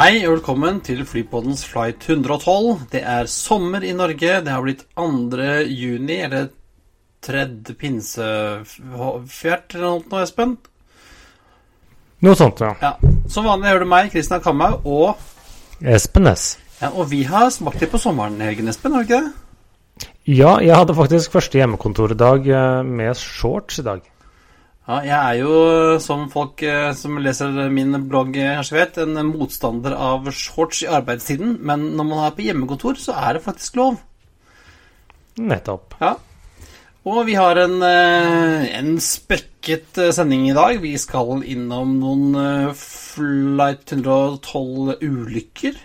Hei og velkommen til Flypoddens flight 112. Det er sommer i Norge. Det har blitt 2. juni, eller tredje pinsefjert eller noe, Espen? Noe sånt, ja. Ja. Som vanlig hører du meg, Kristian Kamhaug, og Espen S. ja, Og vi har smakt litt på sommeren i helgen, Espen, har vi ikke det? Ja, jeg hadde faktisk første hjemmekontordag eh, med shorts i dag. Ja, jeg er jo, som folk eh, som leser min blogg eh, kanskje vet, en motstander av shorts i arbeidstiden. Men når man er på hjemmekontor, så er det faktisk lov. Nettopp. Ja. Og vi har en, eh, en spekket eh, sending i dag. Vi skal innom noen eh, Flight 112-ulykker.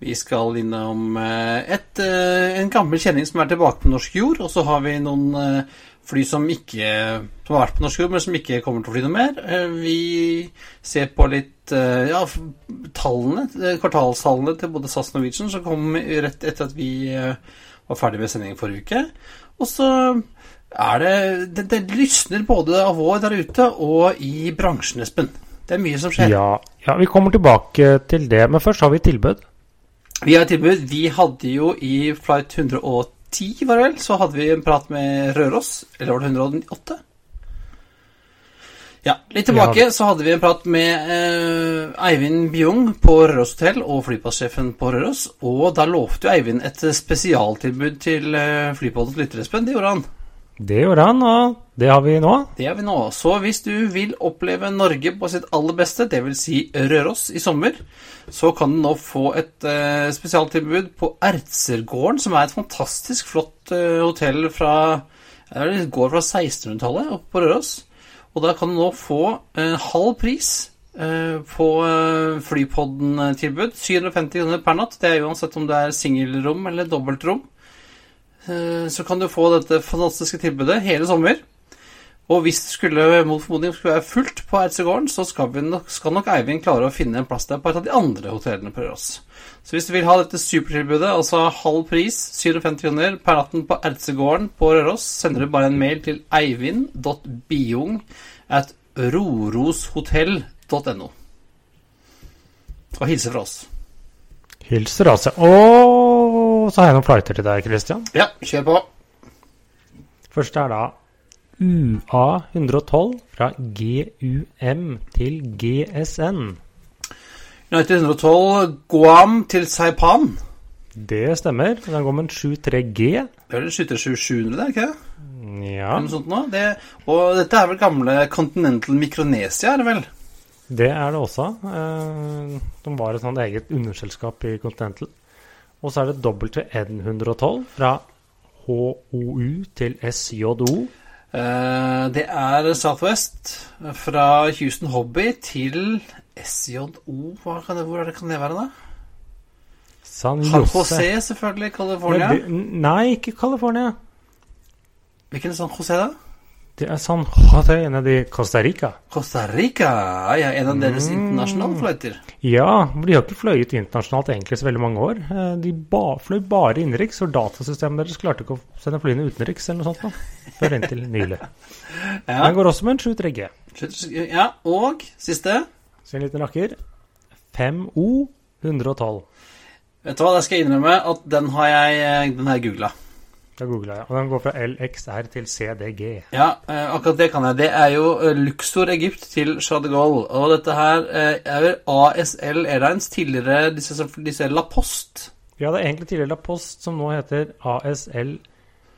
Vi skal innom eh, et, eh, en gammel kjenning som er tilbake på norsk jord. Og så har vi noen eh, fly som ikke som har vært på norsk jord, men som ikke kommer til å fly noe mer. Eh, Vi ser på litt eh, ja, tallene, eh, kvartalstallene til både SAS og Norwegian, som kom rett etter at vi var ferdig med sendingen forrige uke. Og så er det Det, det lysner både av vår der ute og i bransjen, Espen. Det er mye som skjer. Ja, ja, vi kommer tilbake til det, men først har vi tilbud. Vi har et tilbud. Vi hadde jo i flight 110, var det vel, så hadde vi en prat med Røros. Eller var det 108? Ja, litt tilbake Ja. så hadde vi en prat med eh, Eivind Bjung på Røros hotell og flyplassjefen på Røros. Og da lovte jo Eivind et spesialtilbud til eh, Flypodens lyttere, Det gjorde han. Det gjorde han, og det har vi nå. Det har vi nå. Så hvis du vil oppleve Norge på sitt aller beste, dvs. Si Røros i sommer, så kan du nå få et uh, spesialtilbud på Ertsergården, som er et fantastisk flott uh, hotell fra Det går fra 1600-tallet oppe på Røros. Og da kan du nå få en halv pris eh, på Flypodden-tilbud. 750 kroner per natt. Det er uansett om det er singelrom eller dobbeltrom. Eh, så kan du få dette fantastiske tilbudet hele sommer. Og hvis det skulle mot formodning skulle være fullt på Ertsegården, så skal, nok, skal nok Eivind klare å finne en plass der på et av de andre hotellene på Røros. Så hvis du vil ha dette supertilbudet, altså halv pris, 57 kroner per natten på Ertsegården på Røros, sender du bare en mail til eivind.biung at roroshotell.no. Og hilse fra oss. Hilser altså. Og så har jeg noen flighter til deg, Christian. Ja, kjør på. Første er da UA112 fra GUM til GSN. United 112 Guam til Saipan. Det stemmer. Den går med en 73G. Det er vel 77700, det ikke det? Ja, Eller noe sånt nå. Det, og dette er vel gamle Continental Micronesia, er det vel? det er det også. Eh, De var et sånt eget underselskap i Continental. Og så er det WN112 fra HOU til SJO. Eh, det er Southwest fra Houston Hobby til SJO Hva kan det, Hvor er det, kan det være, da? San Jose. Selvfølgelig. California. Nei, ikke California. Hvilken San José, da? Det er San Jose nede i Costa Rica. Costa Rica. Ja, en av deres internasjonale fløyter Ja, de har ikke fløyet internasjonalt egentlig så veldig mange år. Eh, De ba, fløy bare innenriks, og datasystemet deres klarte ikke å sende flyene utenriks eller noe sånt. da, Før inntil nylig. Ja. Den går også med en 73G. ja, og siste Så en liten rakker. 5O 112. Vet du hva, det skal jeg innrømme at den har jeg, den har jeg googla. Da googla jeg. Og den går fra LXR til CDG. Ja, eh, akkurat det kan jeg. Det er jo eh, Luxor Egypt til Shah de Gaulle. Og dette her eh, er vel ASL Airlines, tidligere disse, disse La Post. Ja, det er egentlig tidligere La Post, som nå heter ASL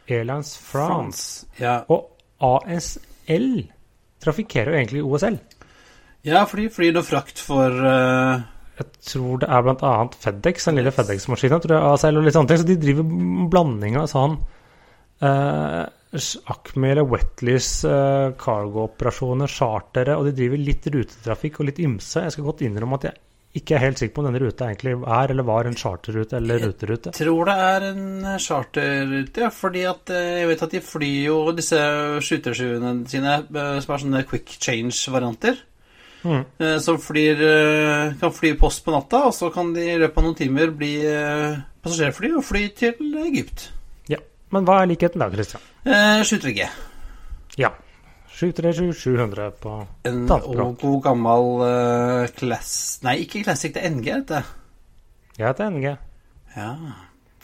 Airlines France. Ja. Og ASL trafikkerer jo egentlig OSL. ja, fordi flyr noe frakt for eh, Jeg tror det er bl.a. FedEx, den lille FedEx-maskinen, tror jeg, ASL og litt sånne ting. Så de driver blanding av sånn eh, Acme eller Wetleys eh, cargo-operasjoner, chartere, og de driver litt rutetrafikk og litt ymse. Jeg skal godt innrømme at jeg ikke er helt sikker på om denne ruta egentlig er eller var en charterrute eller ruterute. Jeg tror det er en charterrute, ja, fordi at eh, jeg vet at de flyr jo disse skytersjuene sine eh, som er sånne quick change-varianter. Mm. Eh, Som flyr, eh, kan fly post på natta, og så kan de i løpet av noen timer bli eh, passasjerfly og fly til Egypt. Ja. Men hva er likheten da, Christian? Eh, 737G. Ja. 737-700 på En og god gammel uh, class... Nei, ikke classic, det er NG, dette. det er NG. Ja.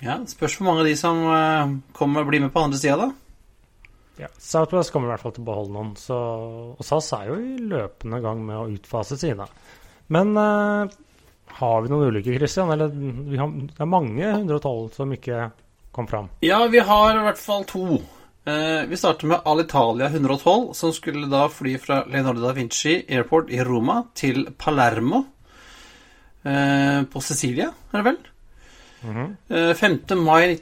ja. Spørs hvor mange av de som uh, kommer blir med på andre sida, da. Ja, Southwest kommer i hvert fall til å beholde noen, så, og SAS er jo i løpende gang med å utfase sine. Men eh, har vi noen ulykker, Christian? Eller vi har, det er mange 112 som ikke kom fram. Ja, vi har i hvert fall to. Eh, vi starter med Alitalia 112, som skulle da fly fra Leonardo da Vinci Airport i Roma til Palermo eh, på Sicilia, er det vel? Mhm. Eh, 5. mai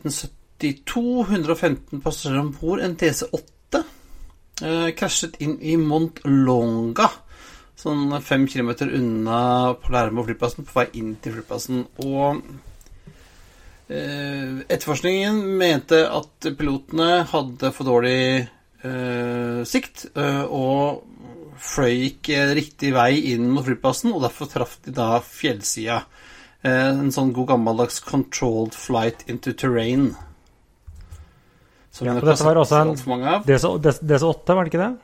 1972, 115 passasjerer om bord, en DC-8. Eh, krasjet inn i Mont Longa, sånn fem kilometer unna Palermo flyplassen, på vei inn til flyplassen. Og eh, etterforskningen mente at pilotene hadde for dårlig eh, sikt, eh, og fløy ikke riktig vei inn mot flyplassen, og derfor traff de da fjellsida. En sånn god gammeldags controlled flight into terrain. Som Ja, det var også en- altfor mange av. DC8, var det ikke det?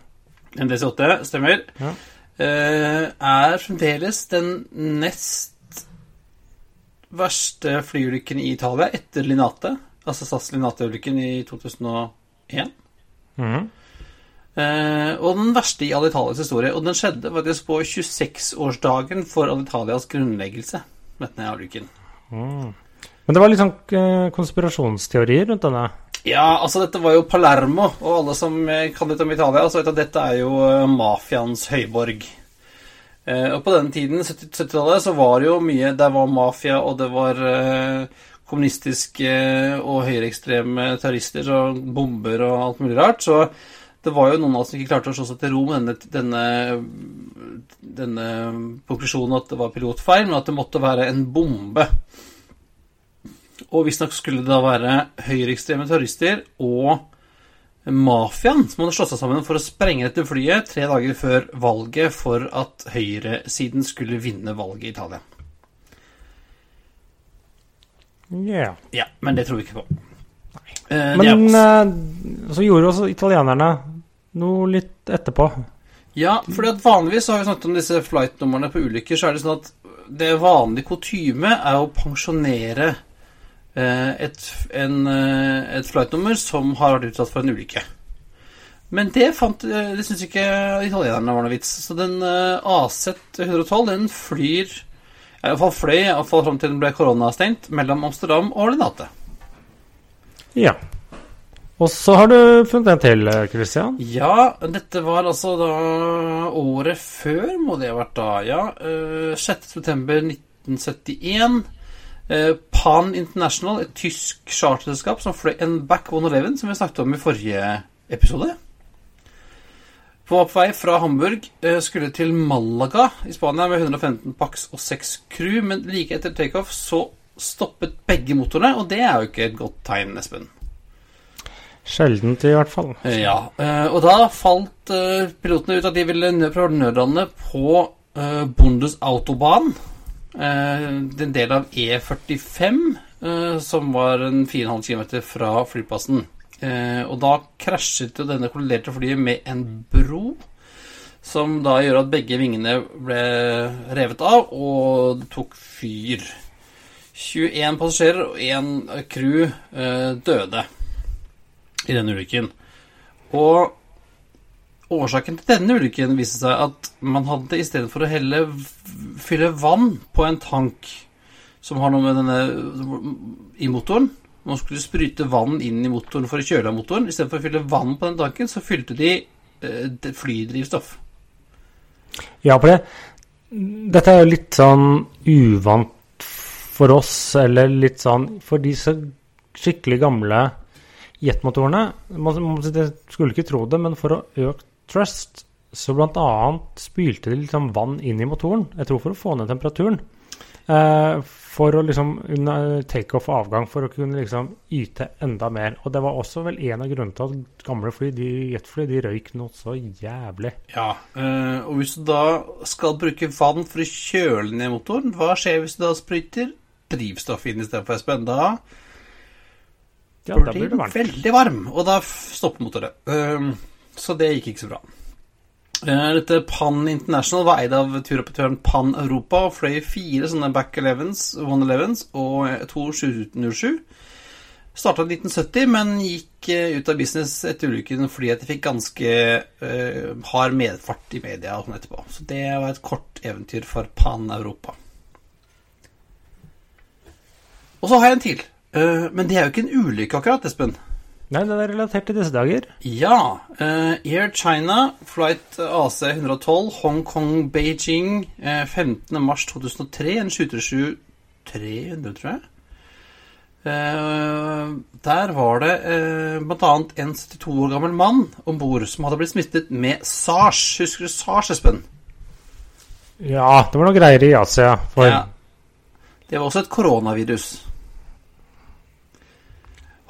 En DC8, stemmer. Ja. Uh, er fremdeles den nest verste flyulykken i Italia etter Linate. Altså SAS Linate-ulykken i 2001. Mhm. Uh, og den verste i Alitalias historie. Og den skjedde faktisk på 26-årsdagen for Alitalias grunnleggelse. Denne ulykken. Mm. Men det var litt sånn eh, konspirasjonsteorier rundt denne. Ja, altså dette var jo Palermo, og alle som eh, kan litt om Italia, så vet at dette er jo eh, mafiaens høyborg. Eh, og på denne tiden, 70 70-tallet, så var det jo mye Der var mafia, og det var kommunistiske og høyreekstreme terrorister og bomber og alt mulig rart. Så det var jo noen av oss som ikke klarte å slå seg til ro med denne, denne, denne konklusjonen at det var pilotfeil, men at det måtte være en bombe. Og visstnok skulle det da være høyreekstreme terrorister og mafiaen som hadde slått seg sammen for å sprenge dette flyet tre dager før valget for at høyresiden skulle vinne valget i Italia. Ja. Ja, men det tror vi ikke på. Eh, Men eh, så gjorde også italienerne noe litt etterpå. Ja, fordi at vanligvis har vi snakket om disse flight-numrene på ulykker, så er det sånn at det vanlige kutyme er å pensjonere Eh, et, en, eh, et flightnummer som har vært utsatt for en ulykke. Men det, fant, eh, det syns ikke italienerne var noe vits. Så den AZ-112 den flyr i hvert fall fløy iallfall fram til den ble koronastengt mellom Amsterdam og Lenate. Ja. Og så har du funnet en til, Christian. Ja, dette var altså da året før, må det ha vært da. Ja, 6.9.1971. Pan International, et tysk charterselskap som fløy en Back 111, som vi snakket om i forrige episode. På oppvei fra Hamburg eh, skulle til Malaga i Spania med 115 pax og 6 crew, men like etter takeoff så stoppet begge motorene, og det er jo ikke et godt tegn, Espen. Sjeldent, i hvert fall. Eh, Ja, eh, og da falt eh, pilotene ut at de ville prøve nødlandet på Bundes Bundesautobahn. Eh, en del av E45, eh, som var en 4,5 km fra flyplassen. Eh, og da krasjet jo denne kolliderte flyet med en bro, som da gjør at begge vingene ble revet av, og det tok fyr. 21 passasjerer og 1 crew døde i denne ulykken. Og årsaken til denne ulykken viste seg at man hadde i stedet for å helle fylle vann på en tank som har noe med denne i motoren Man skulle sprute vann inn i motoren for å kjøle av motoren. I stedet for å fylle vann på den tanken, så fylte de eh, flydrivstoff. Ja, for det Dette er jo litt sånn uvant for oss, eller litt sånn for de så skikkelig gamle jetmotorene man skulle ikke tro det, men for å øke trust, så bl.a. spylte de liksom vann inn i motoren. Jeg tror for å få ned temperaturen. Eh, for å liksom under takeoff og avgang, for å kunne liksom yte enda mer. Og det var også vel en av grunnene til at gamle fly, de jetfly, de røyk noe så jævlig. Ja, eh, og hvis du da skal bruke vann for å kjøle ned motoren, hva skjer hvis du da sprøyter drivstoff inn istedenfor, Espen? Da Ja, blir da blir det varmt. veldig varm, og da stopper motoren. Ehm, så det gikk ikke så bra. Eh, Dette Pan International var eid av turoperatøren Pan Europa og fløy fire sånne Back 11s, 111s og eh, to 707. Starta i 1970, men gikk eh, ut av business etter ulykken fordi at de fikk ganske uh, hard medfart i media og sånn etterpå. Så det var et kort eventyr for Pan Europa. Og så har jeg en til. Uh, men det er jo ikke en ulykke akkurat, Espen. Nei, det er relatert til disse dager. Ja. Uh, Air China, flight AC 112, Hongkong-Beijing, uh, 15. mars 2003. En 737-300, tror jeg. Uh, der var det uh, bl.a. en 72 år gammel mann om bord som hadde blitt smittet med SARS. Husker du SARS, Espen? Ja, det var noe greier i Asia. For Ja. Det var også et koronavirus.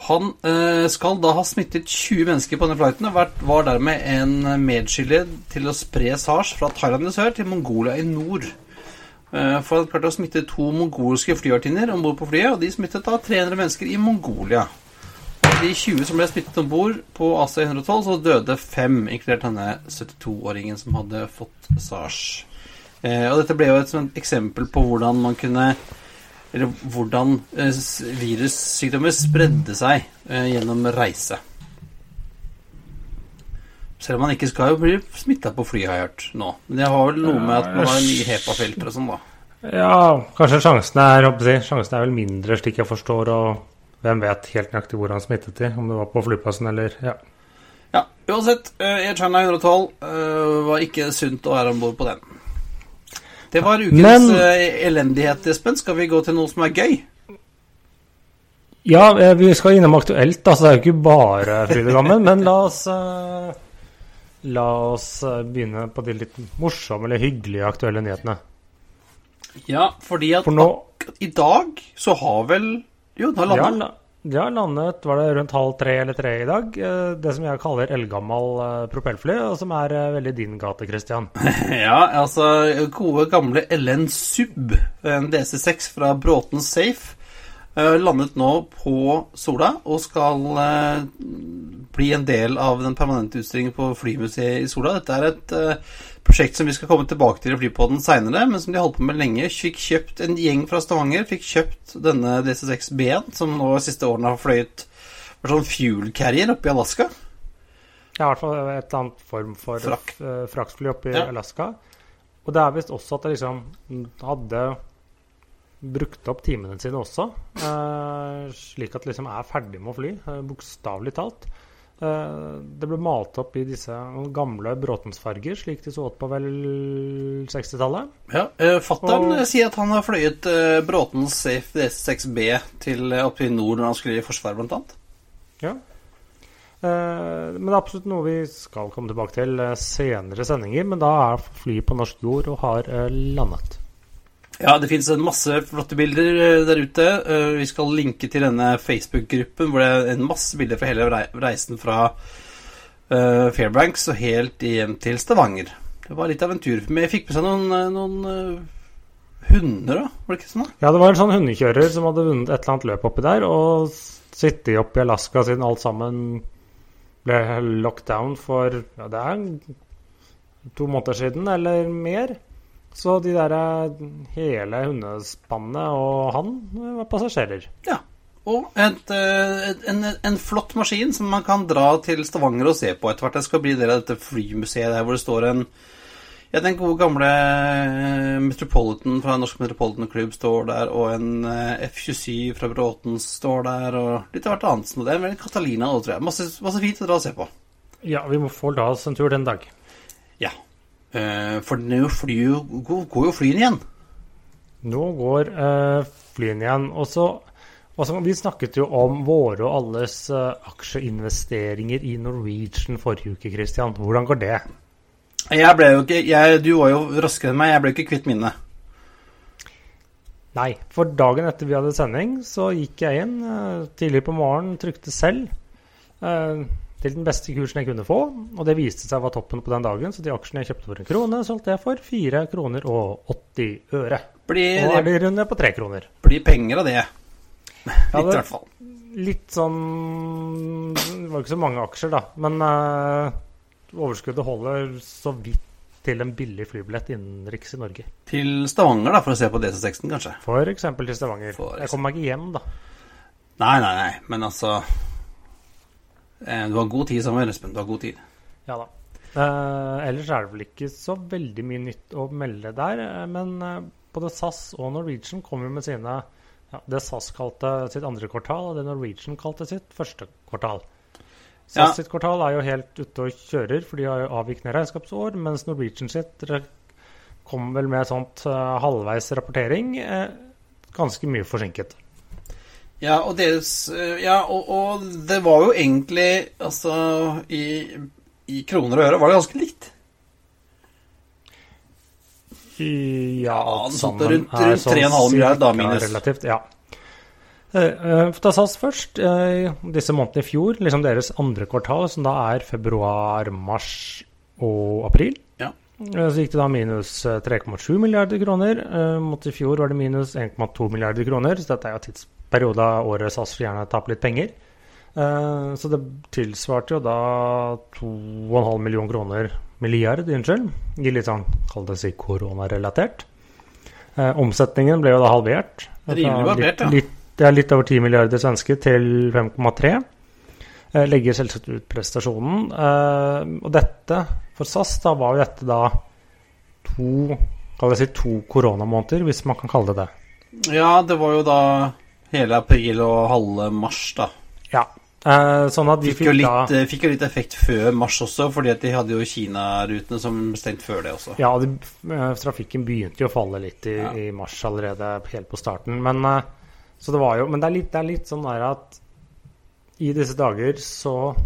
Han eh, skal da ha smittet 20 mennesker på denne flighten og var dermed en medskyldig til å spre SARS fra Thailand i sør til Mongolia i nord. Eh, for han klarte å smitte to mongolske flyvertinner om bord på flyet, og de smittet da 300 mennesker i Mongolia. De 20 som ble smittet om bord på AC-112, så døde fem, inkludert denne 72-åringen som hadde fått SARS. Eh, og dette ble jo et eksempel på hvordan man kunne Eller hvordan eh, virussykdommer spredde seg eh, gjennom reise. Selv om man ikke skal jo bli smitta på fly, har jeg hørt nå. Men det har vel noe med at man har nye HEPA-filtre og sånn, da. Ja, kanskje sjansen er, sjansen er vel mindre, slik jeg forstår, og hvem vet helt nøyaktig hvor han smittet de, om det var på flyplassen eller Ja. Ja, uansett. Air China 112 eh, var ikke sunt å være om bord på den. Det var ukens Men- eh, elendighet, Espen. Skal vi gå til noe som er gøy? Ja, eh, vi skal innom aktuelt, da, så det er jo ikke bare fryd og gammen. Men la oss eh, La oss begynne på de litt morsomme eller hyggelige aktuelle nyhetene. Ja, fordi at For nå i dag så har vel Jo, da lander de har, landa. la- de har landet var det rundt halv tre eller tre i dag. eh, Det som jeg kaller eldgammel eh, propellfly, og som er eh, veldig din gate, Christian. Ja, altså gode gamle LN Sub, en DC6 fra Bråten Safe, landet nå på Sola og skal bli en del av den permanente utstillingen på Flymuseet i Sola. Dette er et prosjekt som vi skal komme tilbake til i Flypodden seinere, men som de holdt på med lenge. Fikk kjøpt En gjeng fra Stavanger fikk kjøpt denne DC6 B-en, som nå de siste årene har fløyet for sånn fuel carrier oppe i Alaska. Ja, i hvert fall et eller annet form for Frak. eh, fraktfly oppe i Ja. Alaska. Og det er visst også at det liksom hadde brukt opp timene sine også, eh, slik at det liksom er ferdig med å fly, eh, bokstavelig talt. Eh, det ble malt opp i disse gamle Bråtensfarger, slik de så ut på vel 60-tallet. Ja, uh, Fattern sier at han har fløyet uh, Bråtens Safe DC6B til opp oppe i nord når han skulle i Forsvaret, blant annet. Ja. Eh, men det er absolutt noe vi skal komme tilbake til eh, senere sendinger. Men da er flyet på norsk jord og har eh, landet. Ja, det fins masse flotte bilder uh, der ute. Uh, vi skal linke til denne Facebook-gruppen hvor det er en masse bilder fra hele reisen fra uh, Fairbanks og helt hjem til Stavanger. Det var litt av en tur. Men jeg fikk med seg noen, noen hunder, da. Var det ikke sånn? da? Ja, det var en sånn hundekjører som hadde vunnet et eller annet løp oppi der, og sittet oppe i Alaska siden alt sammen ble locked down for ja, det er to måneder siden eller mer. Så de der hele hundespannet og han eh, var passasjerer. Ja. Og et, uh, et, en, en flott maskin som man kan dra til Stavanger og se på etter hvert. Det skal bli del av dette flymuseet der hvor det står en Ja, den gode gamle eh, Metropolitan fra Norsk Metropolitan Club står der, og en eh, F27 fra Bråten står der, og litt av hvert annet. Så det er vel Catalina òg, tror jeg. Masse, masse fint å dra og se på. Ja, vi må få ta oss en tur den dag. Ja. Eh, for nå går, jo flyene igjen. Nå går eh, flyene igjen. Og så altså, Vi snakket jo om våre og alles eh, aksjeinvesteringer i Norwegian forrige uke, Christian. Hvordan går det? Jeg ble jo ikke jeg, Du var jo raskere enn meg. Jeg ble ikke kvitt minnet. Nei, for dagen etter vi hadde sending, så gikk jeg inn eh, tidlig på morgenen, trykte selv uh, til den beste kursen jeg kunne få. Og det viste seg var toppen på den dagen, så de aksjene jeg kjøpte for en krone, solgte jeg for 4 kroner og 80 øre. Blir, Nå er de runde på 3 kroner. blir penger av det. Litt, i hvert fall. Litt sånn Det var ikke så mange aksjer, da. Men uh, overskuddet holder så vidt til en billig flybillett innenriks i Norge. Til Stavanger, da, for å se på DC6-en, kanskje. For eksempel til Stavanger. For Jeg kommer meg ikke hjem, da. Nei, nei, nei, men altså Du har god tid, Samuel Espen. Du har god tid. Ja da. Eh, ellers er det vel ikke så veldig mye nytt å melde der. eh, Men eh, både SAS og Norwegian kommer med sine ja, Det SAS kalte sitt andre kvartal, og det Norwegian kalte sitt første kvartal. SAS Ja. sitt kvartal er jo helt ute og kjører, for de har jo avvikende regnskapsår, mens Norwegian sitt kom vel med sånt eh, halvveis rapportering, eh, ganske mye forsinket. Ja, og deres eh, Ja, og, og det var jo egentlig Altså i, i kroner og øre var det ganske likt. Ja, alt sånn sammen rundt- rundt 3,5 milliarder, da, minus. Relativt, ja. Eh, eh, Ta SAS først. Disse månedene i fjor, liksom deres andre kvartal, som da er februar, mars og april, Ja. så gikk det da minus eh, 3,7 milliarder kroner. Mot i fjor var det minus 1,2 milliarder kroner, så dette er jo tidsperiode av året SAS gjerne taper litt penger. Eh, Så det tilsvarte jo da 2,5 millioner kroner milliard, unnskyld. I litt sånn, kall det si koronarelatert. Eh, omsetningen ble jo da halvert. Rimelig barbert, ja. litt, det er litt over 10 milliarder svenske til 5,3. Eh, legger selvsagt ut prestasjonen. Og dette, for SAS, da var jo dette da to si to koronamåneder, hvis man kan kalle det det. ja, det var jo da hele april og halve mars, da. Ja. Eh, sånn at de Fikk jo, litt, eh, fikk jo litt effekt før mars også, fordi at de hadde jo Kina-rutene som stengt før det også. Ja, de, eh, trafikken begynte jo å falle litt i, Ja. i mars allerede, helt på starten. Men, eh, så det, var jo, men det, er litt, det er litt sånn der at i disse dager så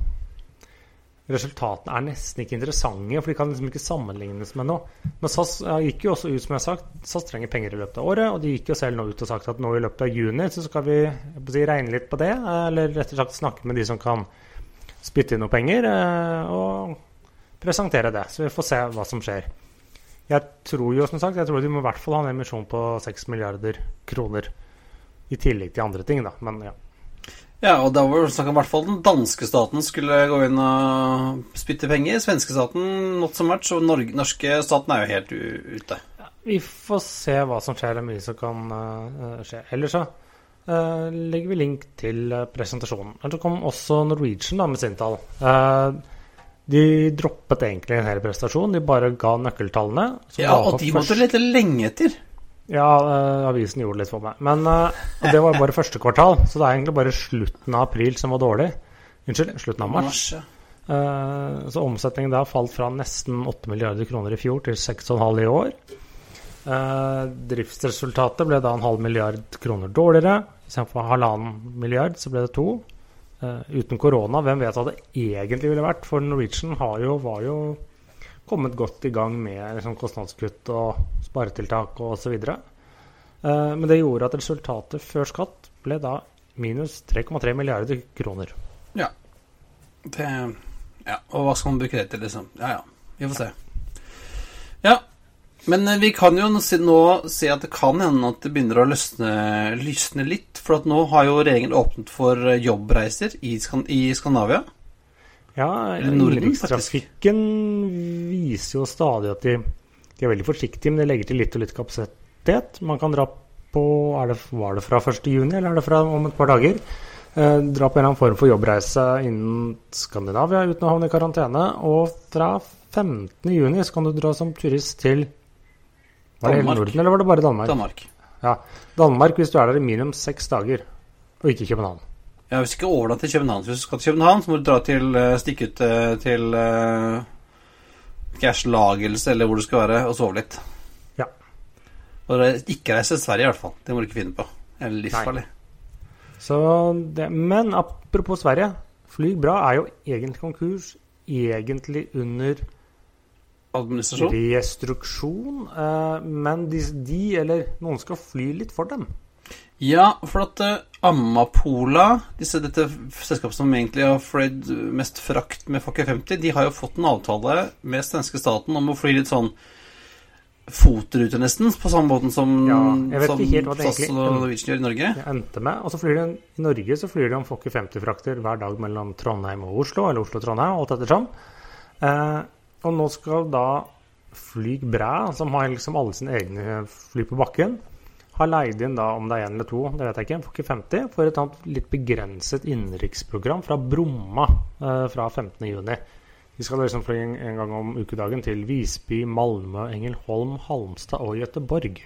Resultatene er nesten ikke interessante, for de kan liksom ikke sammenlignes med noe. Men SAS gikk jo også ut, som jeg har sagt, SAS trenger penger i løpet av året. Og de gikk jo selv nå ut og sagt at nå i løpet av juni så skal vi si, regne litt på det. Eller rett og slett snakke med de som kan spytte inn noe penger, eh, og presentere det. Så vi får se hva som skjer. Jeg tror jo, som sagt, jeg tror de må i hvert fall ha en emisjon på 6 milliarder kroner. I tillegg til andre ting, da. Men ja. Ja, og da var det snakk om i hvert fall den danske staten skulle gå inn og spytte penger. Svenske staten not so much, og Norge, norske staten er jo helt ute. Vi får se hva som skjer. Er mye som kan uh, skje. Ellers så uh, legger vi link til eh, presentasjonen. Men så kom også Norwegian da med sin tall. De droppet egentlig en hel prestasjon. De bare ga nøkkeltallene. Ja, og de måtte lete lenge etter. Ja, eh, avisen gjorde det litt for meg. Men eh, det var bare første kvartal, så det er egentlig bare slutten av april som var dårlig. Unnskyld, slutten av mars. Eh, så omsetningen da falt fra nesten 8 milliarder kroner i fjor til 6,5 i år. Eh, driftsresultatet ble da en halv milliard kroner dårligere. Istedenfor halvannen milliard så ble det to. Eh, uten korona, hvem vet hva det egentlig ville vært? For Norwegian har jo, var jo kommet godt i gang med liksom, kostnadskutt og sparetiltak og osv. Uh, men det gjorde at resultatet før skatt ble da minus 3,3 milliarder kroner. Ja. Det, ja. Og hva skal man bruke det til, liksom? Ja, ja. Vi får se. Ja. Men eh, vi kan jo nå se, at det kan hende at det begynner å løsne, lysne litt. For nå har jo regjeringen åpnet for eh, jobbreiser i, Skan i Skandinavia. Ja, innenrikstrafikken viser jo stadig at de, de er veldig forsiktige, men de legger til litt og litt kapasitet. Man kan dra på det, Var det fra 1. juni, eller er det fra om et par dager? Eh, dra på en eller annen form for jobbreise innen Skandinavia uten å havne i karantene. Og fra 15. juni så kan du dra som turist til Var det hele Danmark. Norden, eller var det bare Danmark? Danmark. Ja, Danmark hvis du er der i minimum seks dager, og ikke København. Ja, Hvis du ikke overnatter i København, hvis du skal til København, så må du dra til eh, stikke ut eh, til uh, Lagelse, eller hvor du skal være, og sove litt. Ja. Og ikke reise til Sverige, i hvert fall. Det må du ikke finne på. Det er livsfarlig. Men apropos Sverige. Flyg bra er jo egentlig konkurs. Egentlig under Administrasjon. restruksjon. Eh, men de, de, eller noen skal fly litt for dem. Ja, for at uh, Amapola, disse, dette selskapet som egentlig har fløyd mest frakt med Fokker 50, de har jo fått en avtale med svenske staten om å fly litt sånn fotruter, nesten, på samme måten som, Ja, som SAS og Norwegian gjør i Norge. Det endte med. Og så flyr de i Norge så flyr de om Fokker 50-frakter hver dag mellom Trondheim og Oslo, eller Oslo-Trondheim, alt ettersom. Eh, og nå skal da Flyg Bræ, som har liksom alle sine egne fly på bakken, ha leid inn da, om det er én eller to, det vet jeg ikke, Fokker 50, for et annet litt begrenset innenriksprogram fra Bromma eh, fra 15.6. De skal liksom fly en, en gang om ukedagen til Visby, Malmö, Engelholm, Halmstad og Gøteborg.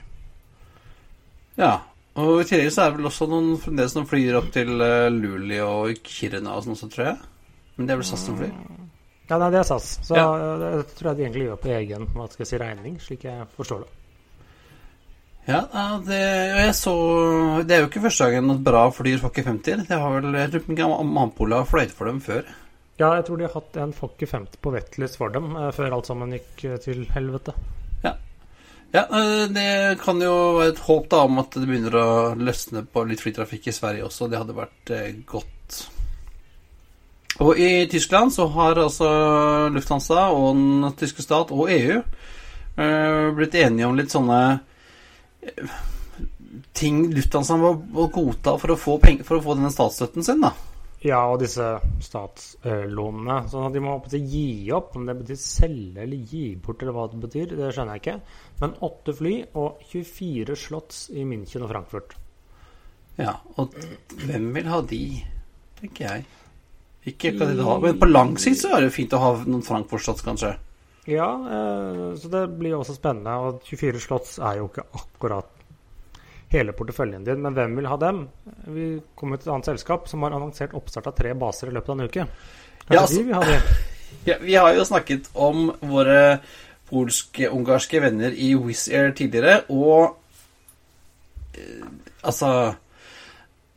Ja. Og i tillegg så er det vel også noen fremdeles som flyr opp til Luleå Luli og Kiruna og sånn også, tror jeg. Men det er vel SAS som flyr. Ja, nei, det er SAS. Så Ja. eh, det tror jeg de egentlig gjør på egen hva skal jeg si, regning, slik jeg forstår det. Ja, det, jeg så Det er jo ikke første gangen at bra flyr Fokker 50. Det har vel jeg tror ikke Ampola har fløyet for dem før. Ja, jeg tror de har hatt en Fokker 50 på Vettlys for dem eh, før alt sammen gikk eh, til helvete. Ja, ja det kan jo være et håp da om at det begynner å løsne på litt flytrafikk i Sverige også. Det hadde vært eh, godt. Og i Tyskland så har altså Lufthansa og den tyske stat og EU eh, blitt enige om litt sånne eh, ting Lufthansa må, må godta for å få penger, for å få denne statsstøtten sin, da. Ja, og disse statslånene. Sånn at de må gi opp. Om det betyr selge eller gi bort, eller hva det betyr, det skjønner jeg ikke. Men åtte fly og 24 slotts i München og Frankfurt. Ja, og hvem vil ha de, tenker jeg. Ikke å men på lang sikt så er det fint å ha noen Frankfurt-slotts, kanskje. Ja, eh, så det blir også spennende. Og 24 slotts er jo ikke akkurat hele porteføljen din, men hvem vil ha dem? Vi kommer til et annet selskap som har annonsert oppstart av tre baser i løpet av en uke. Kanskje Ja, altså- de vil ha? Ja, vi har jo snakket om våre polsk-ungarske venner i Wizz Air tidligere, og eh, altså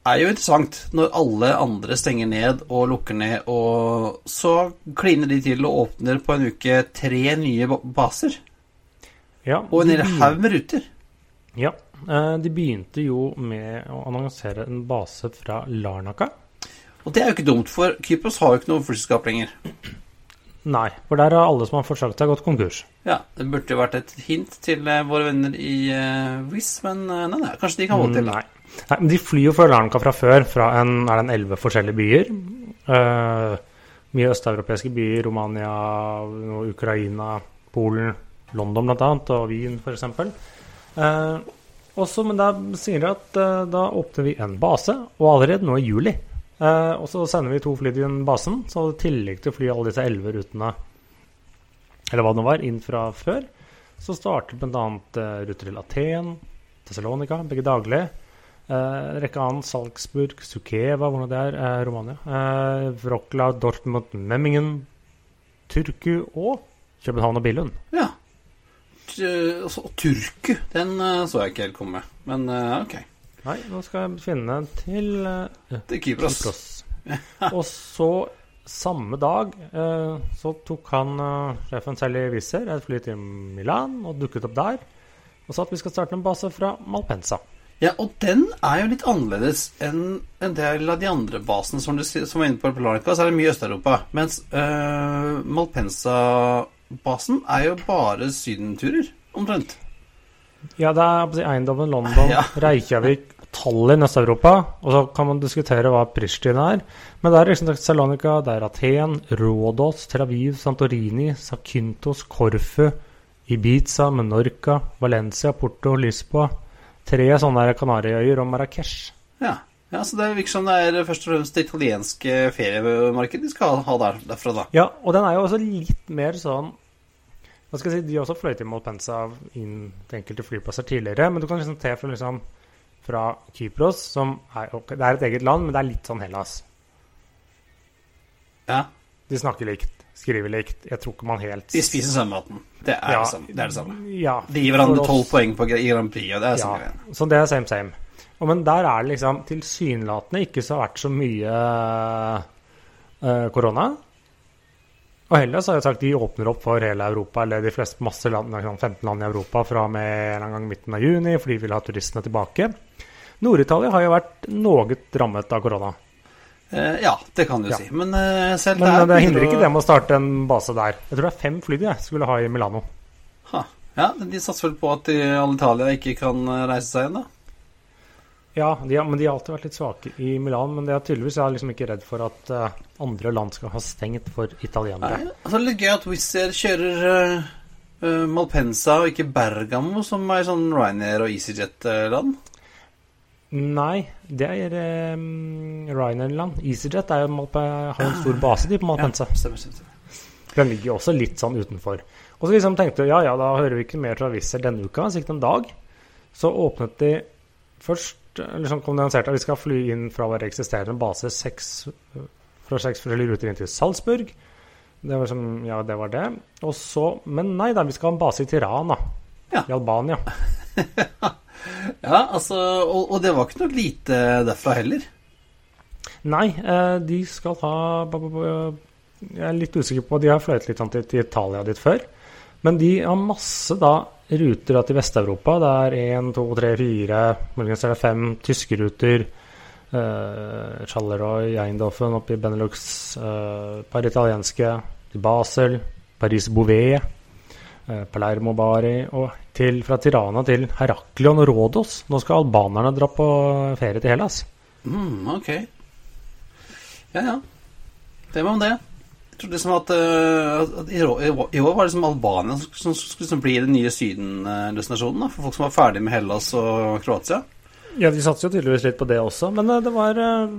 er jo interessant når alle andre stenger ned og lukker ned, og så kliner de til og åpner på en uke tre nye baser. Ja, Og en hel haug med ruter. Ja, eh, de begynte jo med å annonsere en base fra Larnaca. Og det er jo ikke dumt, for Kypros har jo ikke noe flyselskap lenger. Nei, for der har alle som har forsøkt seg, gått konkurs. Ja, Det burde jo vært et hint til eh, våre venner i uh, Wizz, men eh, nei, nei, kanskje de kan holde til. Nei. Nei, men De flyr jo fra Larnka fra før, fra en, er det en elleve forskjellige byer. Uh, mye østeuropeiske byer, Romania, Ukraina, Polen, London bl.a., og Wien f.eks. Uh, også, men da sier de at uh, da åpner vi en base, og allerede nå i juli. Eh, og så sender vi to fly til basen, så i tillegg til å fly alle disse elleve rutene, eller hva det nå var, inn fra før, så starter bl.a. Uh, ruter til Aten, Thessalonika, begge daglige. Eh, en rekke annet. Salzburg, Sukeva, hvordan det er, eh, Romania. Eh, Wroclaw, Dortmund, Memmingen, Turku og København og Billund. Ja. T- altså, Og Turku, den eh, så jeg ikke helt komme. Men eh, ok. Nei, nå skal jeg finne til uh, er Kypros. Kypros. og så samme dag uh, så tok han uh, sjefen selv i Wizz et fly til Milan og dukket opp der. Og sa at vi skal starte en base fra Malpensa. Ja, og den er jo litt annerledes enn en del av de andre basene som du som var inne på Polanica, så er det mye Øst-Europa. Mens uh, Malpensa-basen er jo bare sydenturer, omtrent. Ja, det er eiendommen London, Ja. Reykjavik, Tallinn, Øst-Europa. Og så kan man diskutere hva Pristina er. Men det er liksom Salonika, det er Aten, Rådås, Tel Aviv, Santorini, Sakyntos, Korfu, Ibiza, Menorca, Valencia, Porto, Lisboa. Tre sånne Kanariøyer og Marrakech. Ja. ja, så det virker som det er først og fremst det italienske feriemarkedet de skal ha der, derfra, da. Ja, og den er jo også litt mer sånn Hva skal jeg si, De har også fløyet i Malpensa inn til enkelte flyplasser tidligere, men du kan liksom te fra, liksom, fra Kypros, som er, okay, det er et eget land, men det er litt sånn Hellas. Ja, De snakker likt, skriver likt. Jeg tror ikke man helt De spiser samme maten. Det er, Ja. det samme. det er det samme. Ja, De gir hverandre tolv poeng på i Grand Prix, og det er Ja, samme greien. så det er same same. Og men der er det liksom tilsynelatende ikke så vært så mye eh, korona. Og Hellas har jo sagt de åpner opp for hele Europa, eller de fleste masse land, liksom 15 land i Europa fra og med en gang midten av juni, for de vil ha turistene tilbake. Nord-Italia har jo vært noe rammet av korona. Eh, ja, det kan du Ja. si. Men eh, selv Men der det begynner hindrer ikke dem å starte en base der. Jeg tror det er fem fly de skulle ha i Milano. Ha. Ja, de satser vel på at de, alle Italia ikke kan eh, reise seg igjen, da. Ja, de men de har alltid vært litt svake i Milan. Men det er tydeligvis er liksom ikke redd for at uh, andre land skal ha stengt for italienere. Nei, altså, det er litt gøy at Wizz Air kjører eh, eh, Malpensa og ikke Bergamo, som er sånn Ryanair og EasyJet-land. Nei, det er um, Ryanair-land. EasyJet er jo, på, har jo en stor base de på Malpensa. Ja, stemmer, stemmer. Den ligger jo også litt sånn utenfor. Og så liksom tenkte ja, ja, da hører vi ikke mer fra Wizz denne uka. Så gikk det en dag. Så åpnet de først eller sånn kondensert at vi skal fly inn fra vår eksisterende base seks, fra seks forskjellige ruter inn til Salzburg. Det var som, ja, det var det. Og så, Men nei da, vi skal ha en base i Tirana. Ja. I Albania. Ja, altså, og, og det var ikke noe lite derfra heller. Nei, eh, de skal ha Jeg er litt usikker på De har fløyet litt sånn til, til Italia dit før. Men de har masse da ruter da til Vest-Europa. Det er én, to, tre, fire Muligens er det fem tyske ruter. Uh, Charleroi, Eindhoven oppe i Benelux. Uh, par italienske til Basel. Paris-Bouvet. Uh, Palermo Bari. Og til, fra Tirana til Heraklion og Rådos. Nå skal albanerne dra på ferie til Hellas. Mm, ok. Ja, ja. Det var om det. Jeg trodde liksom at, uh, at i i år- var det liksom Albania som, som skulle liksom bli den nye Syden-destinasjonen for folk som var ferdig med Hellas og Kroatia. Ja, de satser jo tydeligvis litt på det også, men eh, det var uh,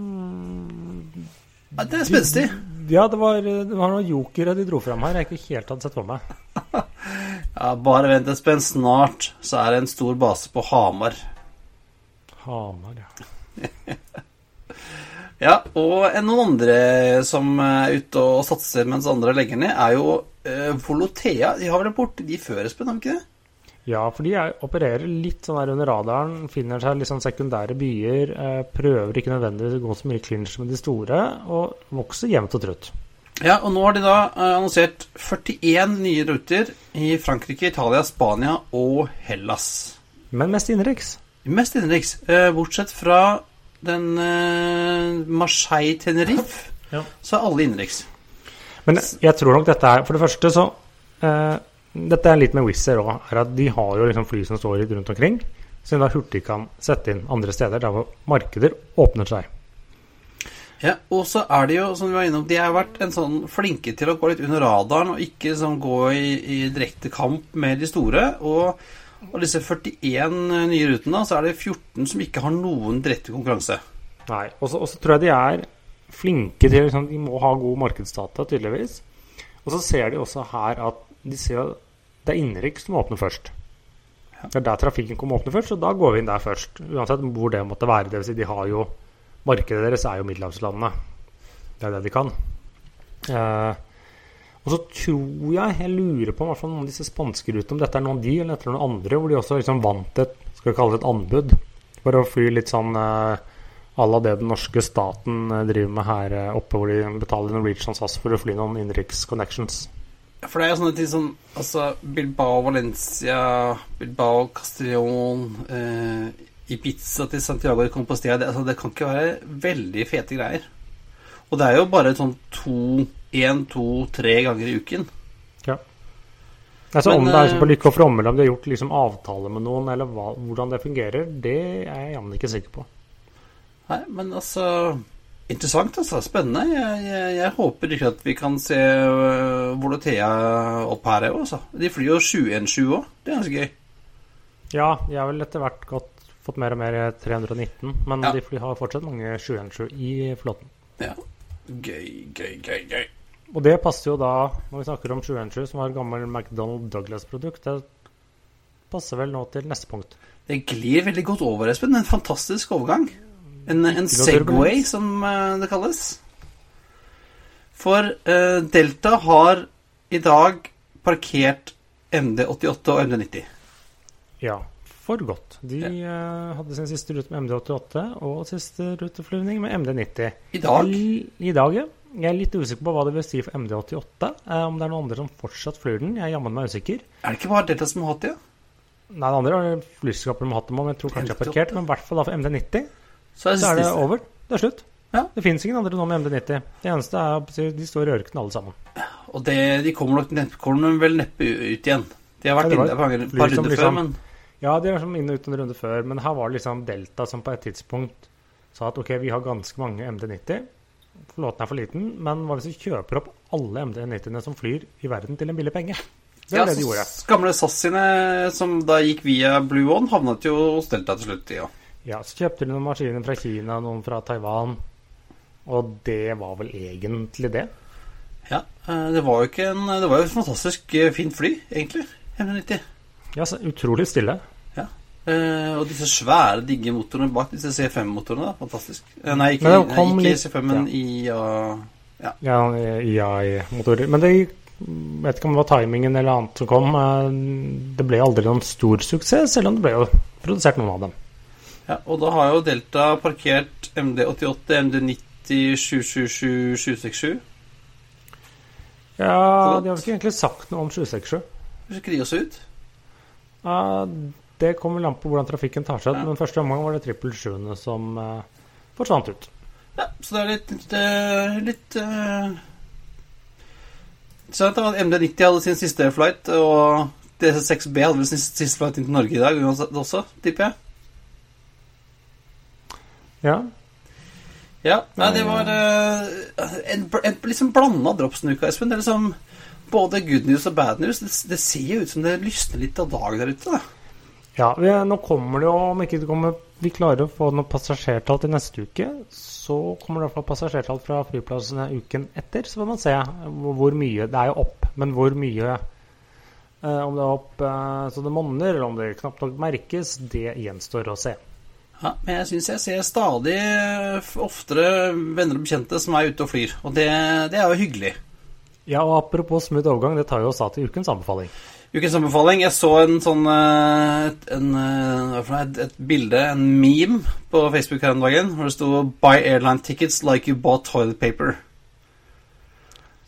Ja, det er spenstig. Ja, det var, det var noen jokere de dro fram her jeg ikke helt hadde sett for meg. Ja, bare vent, Espen. Snart så er det en stor base på Hamar. Hamar, ja. Ja, og noen andre som er ute og satser mens andre legger ned, er jo eh, Volotea. De har vel en port de før, Espen? Har de ikke det? Ja, for de er, opererer litt sånn der under radaren, finner seg litt sånn sekundære byer, eh, prøver ikke nødvendigvis å gå så mye clinch med de store, og vokser jevnt og trutt. Ja, og nå har de da eh, annonsert 41 nye ruter i Frankrike, Italia, Spania og Hellas. Men mest innenriks. Mest innenriks, eh, bortsett fra den Marseille-Tenerife, Ja. så er alle innenriks. Men jeg tror nok dette er For det første så eh, Dette er litt med Wizz Air òg, de har jo liksom fly som står litt rundt omkring, som de da hurtig kan sette inn andre steder der hvor markeder åpner seg. Ja, og så er de jo, som vi var innom, de har vært en sånn flinke til å gå litt under radaren og ikke sånn gå i, i direkte kamp med de store. Og av disse 41 nye rutene, så er det 14 som ikke har noen direkte konkurranse. Nei, Og så tror jeg de er flinke til liksom, De må ha god markedsdata, tydeligvis. Og så ser de også her at de ser det er innenriks som åpner først. Det er der trafikken kommer åpne først, og da går vi inn der først. Uansett hvor det måtte være. Det vil si, de har jo Markedet deres er jo middelhavslandene. Det er det de kan. Eh, og så tror jeg, jeg lurer på i hvert fall noen av disse spanske rutene, om dette er noen av de eller dette er noen andre, hvor de også liksom vant et skal vi kalle det et anbud for å fly litt sånn eh, la det den norske staten eh, driver med her eh, oppe, hvor de betaler Norwegian SAS for å fly noen innenriks connections. For det er jo sånne ting som altså Bilbao, Valencia, Bilbao, Castellón eh, Ibiza til Santiago de Compostela det, altså, det kan ikke være veldig fete greier. Og det er jo bare sånn to én, to, tre ganger i uken. Ja. Altså Men, Om det er så på lykke og fromme, eller om de har gjort liksom avtale med noen, eller hva, hvordan det fungerer, det er jeg jammen ikke sikker på. Nei, men altså Interessant, altså. Spennende. Jeg, jeg, jeg håper ikke at vi kan se uh, Volotea opp her òg, altså. De flyr jo 717 òg. Det er ganske gøy. Ja, de har vel etter hvert gått, fått mer og mer 319, men Ja. de fly har fortsatt mange 717 i flåten. Ja. Gøy, gøy, gøy, gøy. Og det passer jo da, når vi snakker om 717, som var gammel McDonald Douglas-produkt, det passer vel nå til neste punkt. Det glir veldig godt over, Espen. En fantastisk overgang. En, en Segway, som eh, det kalles. For uh, Delta har i dag parkert MD88 og MD90. Ja, for godt. De eh, hadde sin siste rute med MD88 og siste ruteflyvning med MD90. I dag? I, I dag, ja. Jeg er litt usikker på hva det vil si for MD88. Uh, om det er noen andre som fortsatt flyr den. Jeg er jammen meg usikker. Er det ikke bare Delta som har hatt det? ja? Nei, det andre er flyselskaper de har hatt dem men Jeg tror kanskje jeg har parkert, men i hvert fall da for MD90 Så er så er det over. Det er slutt. Ja. Det fins ingen andre nå med MD90. Det eneste er at de står i ørkenen alle sammen. Og det, de kommer nok neppe, kommer vel neppe ut igjen. De har vært Ja, inne et par, runder liksom, før, men Ja, de var vært inne ut en runde før, men her var det liksom Delta som på et tidspunkt sa at ok, vi har ganske mange MD90. Flåten er for liten, men hva hvis vi kjøper opp alle MD90-ene som flyr i verden til en billig penge? Det var ja, det de gjorde. Gamle SAS sine, som da gikk via Blue One, havnet jo hos Delta til slutt. Ja. Ja, Så kjøpte de noen maskiner fra Kina, noen fra Taiwan, og det var vel egentlig det. ja, eh, det var jo ikke en Det var jo et fantastisk eh, fint fly, egentlig. M90. Ja, så utrolig stille. Eh, og disse svære, digge motorene bak, disse C5-motorene. da, Fantastisk. Nei, ikke, nei, ikke litt- C5, men IA Ja, IA-motorer. Men det vet ikke om det var timingen eller annet som kom. Det ble aldri noen stor suksess, selv om det ble jo produsert noen av dem. Ja, og da har jo Delta parkert MD88, MD90, 777, 767. Ja, de har ikke egentlig sagt noe om 767. Hvis ikke de også ut? Ja, det kommer vel an på hvordan trafikken tar seg ut, Ja. men første omgang var det trippel sjuende som uh, forsvant ut. Ja, så det er litt Litt, eh, litt uh, Så at MD90 hadde sin siste flight, og DC6B hadde vel sin siste flight inn til Norge i dag også, tipper jeg. Ja, Ja, nei, det var uh, en, en liksom blanda drops denne uka, Espen. Det er liksom både good news og bad news. Det, det ser jo ut som det lysner litt av dag der ute. da. ja vi, nå kommer det jo, om ikke det kommer, vi klarer å få noe passasjertall til neste uke, så kommer det i hvert fall passasjertall fra flyplassene uken etter. Så får man se hvor, hvor mye Det er jo opp, men hvor mye eh, Om det er opp eh, så det monner, eller om det knapt nok merkes, det gjenstår å se. Ja, Men jeg syns jeg ser stadig eh, oftere venner og bekjente som er ute og flyr. Og det, det er jo hyggelig. Ja, og apropos smooth overgang, det tar jo oss av til ukens anbefaling. Ukens anbefaling. Jeg så en sånn eh, et, en, eh, et, et bilde, en meme, på Facebook her om dagen hvor det sto 'Buy airline tickets like you bought toilet paper'.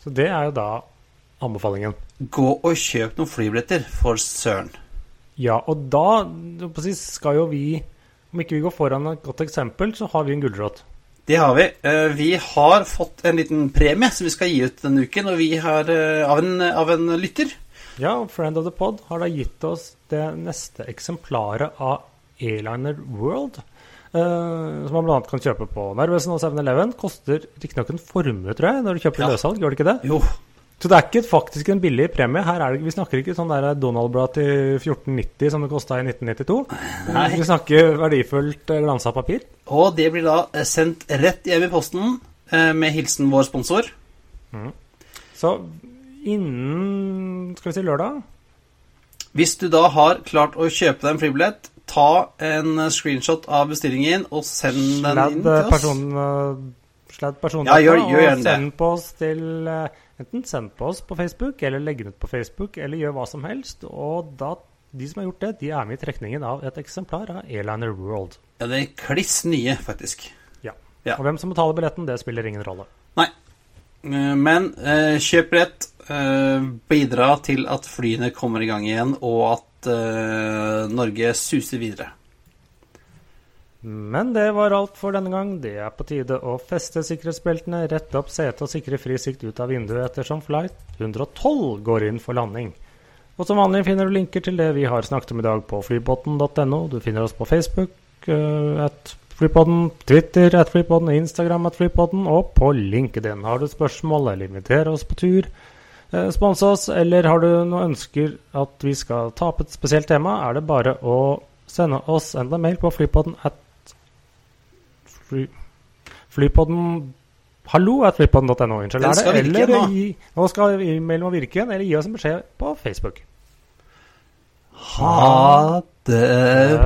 Så det er jo da anbefalingen. Gå og kjøp noen flybilletter, for søren. Ja, og da skal jo vi Om ikke vi går foran et godt eksempel, så har vi en gulrot. Det har vi. Eh, Vi har fått en liten premie som vi skal gi ut denne uken, og vi har eh, av en, av en lytter. Ja, og Friend of the Pod har da gitt oss det neste eksemplaret av Airliner World. eh, som man bl.a. kan kjøpe på Narvesen og 7-Eleven. Koster riktignok en formue, tror jeg, når du kjøper Ja. løssalg. Gjør det ikke det? Jo, Så det er ikke faktisk en billig premie. Her er det, Vi snakker ikke sånn Donald-blad til 1490 som det kosta i 1992. Nei. Vi snakker verdifullt eh, glansa papir. og det blir da eh, sendt rett hjem i posten eh, med hilsen vår sponsor. Så innen skal vi si lørdag Hvis du da har klart å kjøpe deg en flybillett, ta en screenshot av bestillingen og send den inn til oss. person, sladd person Ja, gjør- gjør og send på oss til Enten send på oss på Facebook, eller legg den ut på Facebook, eller gjør hva som helst. Og da, de som har gjort det, de er med i trekningen av et eksemplar av Airliner World. Ja, det er kliss nye, faktisk. Ja. Ja. Og hvem som betaler billetten, det spiller ingen rolle. Nei. Eh, Men eh, kjøp billett. Eh, bidra til at flyene kommer i gang igjen, og at eh, Norge suser videre. Men det var alt for denne gang. Det er på tide å feste sikkerhetsbeltene, rette opp setet og sikre fri sikt ut av vinduet ettersom flight 112 går inn for landing. Og som vanlig finner du linker til det vi har snakket om i dag på flybåten.no. Du finner oss på Facebook, uh, at Flypodden, Twitter, at Flypodden, Instagram, at Flypodden, og på LinkedIn. Har du spørsmål eller inviterer oss på tur, uh, spons oss, eller har du noen ønsker at vi skal ta opp et spesielt tema, er det bare å sende oss enda mail på flypodden at fly, Flypodden Hallo at flypodden.no. Unnskyld. Den er det? skal virke eller nå. Gi, nå skal e-mailen virke igjen, eller gi oss en beskjed på Facebook. Ha det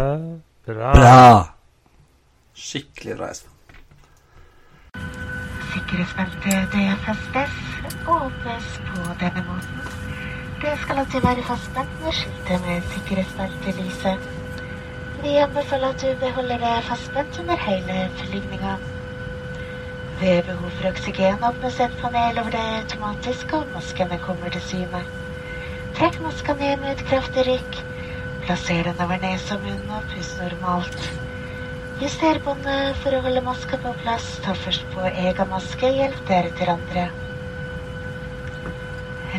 bra. bra. Skikkelig bra, Espen. Sikkerhetsbeltet det festes åpnes på denne måten. Det skal alltid være fastent med skiltet med sikkerhetsbeltelyset. Vi anbefaler at du beholder deg fastspent under hele flygninga. Ved behov for oksygen åpnes et panel over deg automatisk, og maskene kommer til syne. Trekk maska ned med et kraftig rykk. Plasser den over nese og munn, og pust normalt. Juster båndet for å holde maska på plass. Ta først på egen maske, hjelp deretter andre.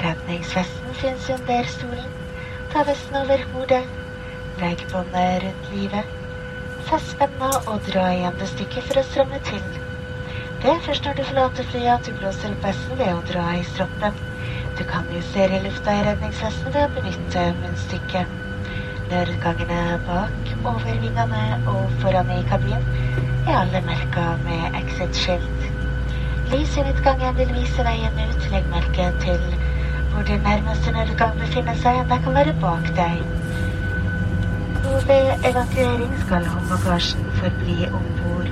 Redningsvesten finnes under stolen. Ta vesten over hodet. Legg båndet rundt livet. Fest spenna og dra igjen det stykket for å stramme til. Det er først når du forlater flyet at du blåser opp vesten ved å dra i stroppen. Du kan justere lufta i redningsvesten ved å benytte munnstykket. Nødutgangene bak, over vingene og foran i kabinen er alle merka med exit-skilt. Lys i midtgangen vil vise veien ut. Legg merke til hvor din nærmeste nødutgang befinner seg. Det kan være bak deg. Ved evakuering skal håndbagasjen forbli om bord.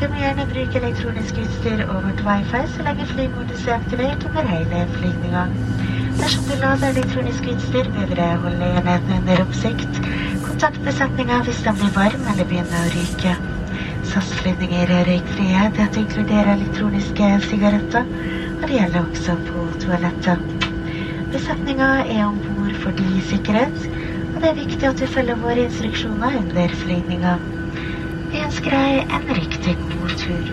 Du må gjerne bruke elektronisk utstyr over wifi så lenge flymodus er aktivert under hele flygninga. Dersom du lader elektronisk utstyr, bør dere holde enheten under oppsikt. Kontakt besetninga hvis den blir varm eller begynner å ryke. SAS-flyvninger er røykfrie. Dette inkluderer elektroniske sigaretter, og det gjelder også på toalettet. Besetninga er om bord fordi sikkerhet, og det er viktig at du følger våre instruksjoner under flygninga. Vi ønsker deg en riktig god tur.